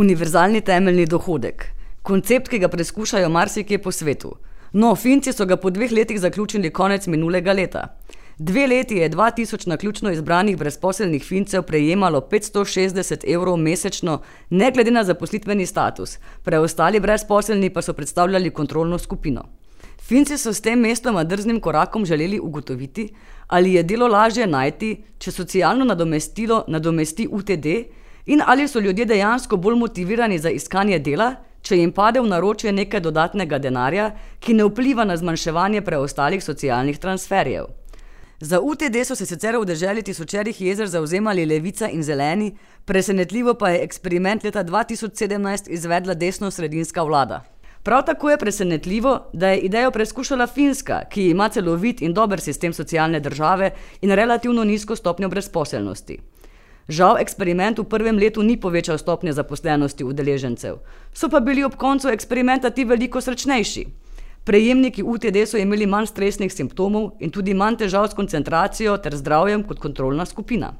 Univerzalni temeljni dohodek. Koncept, ki ga preizkušajo marsikje po svetu. No, Finci so ga po dveh letih zaključili konec minulega leta. Dve leti je 2000 naključno izbranih brezposelnih Fincev prejemalo 560 evrov mesečno, ne glede na zaposlitveni status, preostali brezposelni pa so predstavljali kontrolno skupino. Finci so s tem mestoma drznim korakom želeli ugotoviti, ali je delo lažje najti, če socialno nadomestilo nadomesti UTD, in ali so ljudje dejansko bolj motivirani za iskanje dela, če jim pade v naročje nekaj dodatnega denarja, ki ne vpliva na zmanjševanje preostalih socialnih transferjev. Za UTD so se sicer v deželi tisočerih jezer zavzemali levica in zeleni, presenetljivo pa je eksperiment leta dva tisoč sedemnajst izvedla desnosredinska vlada. Prav tako je presenetljivo, da je idejo preizkušala Finska, ki ima celovit in dober sistem socialne države in relativno nizko stopnjo brezposelnosti. Žal eksperiment v prvem letu ni povečal stopnje zaposlenosti udeležencev, so pa bili ob koncu eksperimenta ti veliko srečnejši. Prejemniki UTD so imeli manj stresnih simptomov in tudi manj težav s koncentracijo ter zdravjem kot kontrolna skupina.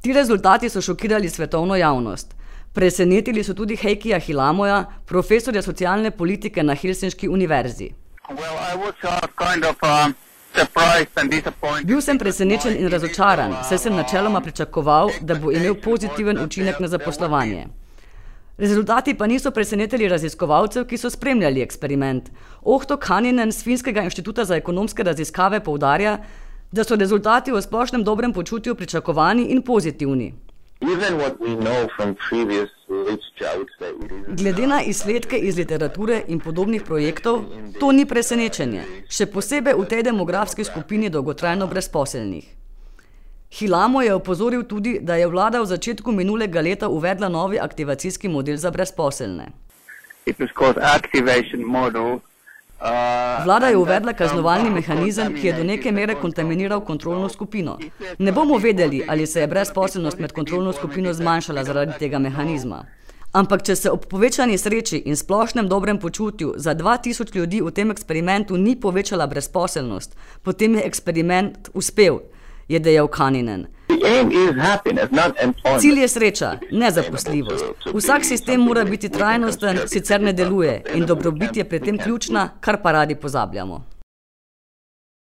Ti rezultati so šokirali svetovno javnost. Presenetili so tudi Heikija Hilamoja, profesorja socialne politike na Helsinški univerzi. Bil sem presenečen in razočaran, saj sem načeloma pričakoval, da bo imel pozitiven učinek na zaposlovanje. Rezultati pa niso presenetili raziskovalcev, ki so spremljali eksperiment. Ohto Kaninen z Finskega inštituta za ekonomske raziskave poudarja, da so rezultati o splošnem dobrem počutju pričakovani in pozitivni. Glede na izsledke iz literature in podobnih projektov, to ni presenečenje, še posebej v tej demografski skupini dolgotrajno brezposelnih. Hilamo je opozoril tudi, da je vlada v začetku minulega leta uvedla novi aktivacijski model za brezposelne. Vlada je uvedla kaznovalni mehanizem, ki je do neke mere kontaminiral kontrolno skupino. Ne bomo vedeli, ali se je brezposelnost med kontrolno skupino zmanjšala zaradi tega mehanizma. Ampak, če se ob povečani sreči in splošnem dobrem počutju za dva tisoč ljudi v tem eksperimentu ni povečala brezposelnost, potem je eksperiment uspel, je dejal Kaninen. Cilj je sreča, ne zaposljivost. Vsak sistem mora biti trajnosten, sicer ne deluje in dobrobit je pri tem ključna, kar pa radi pozabljamo.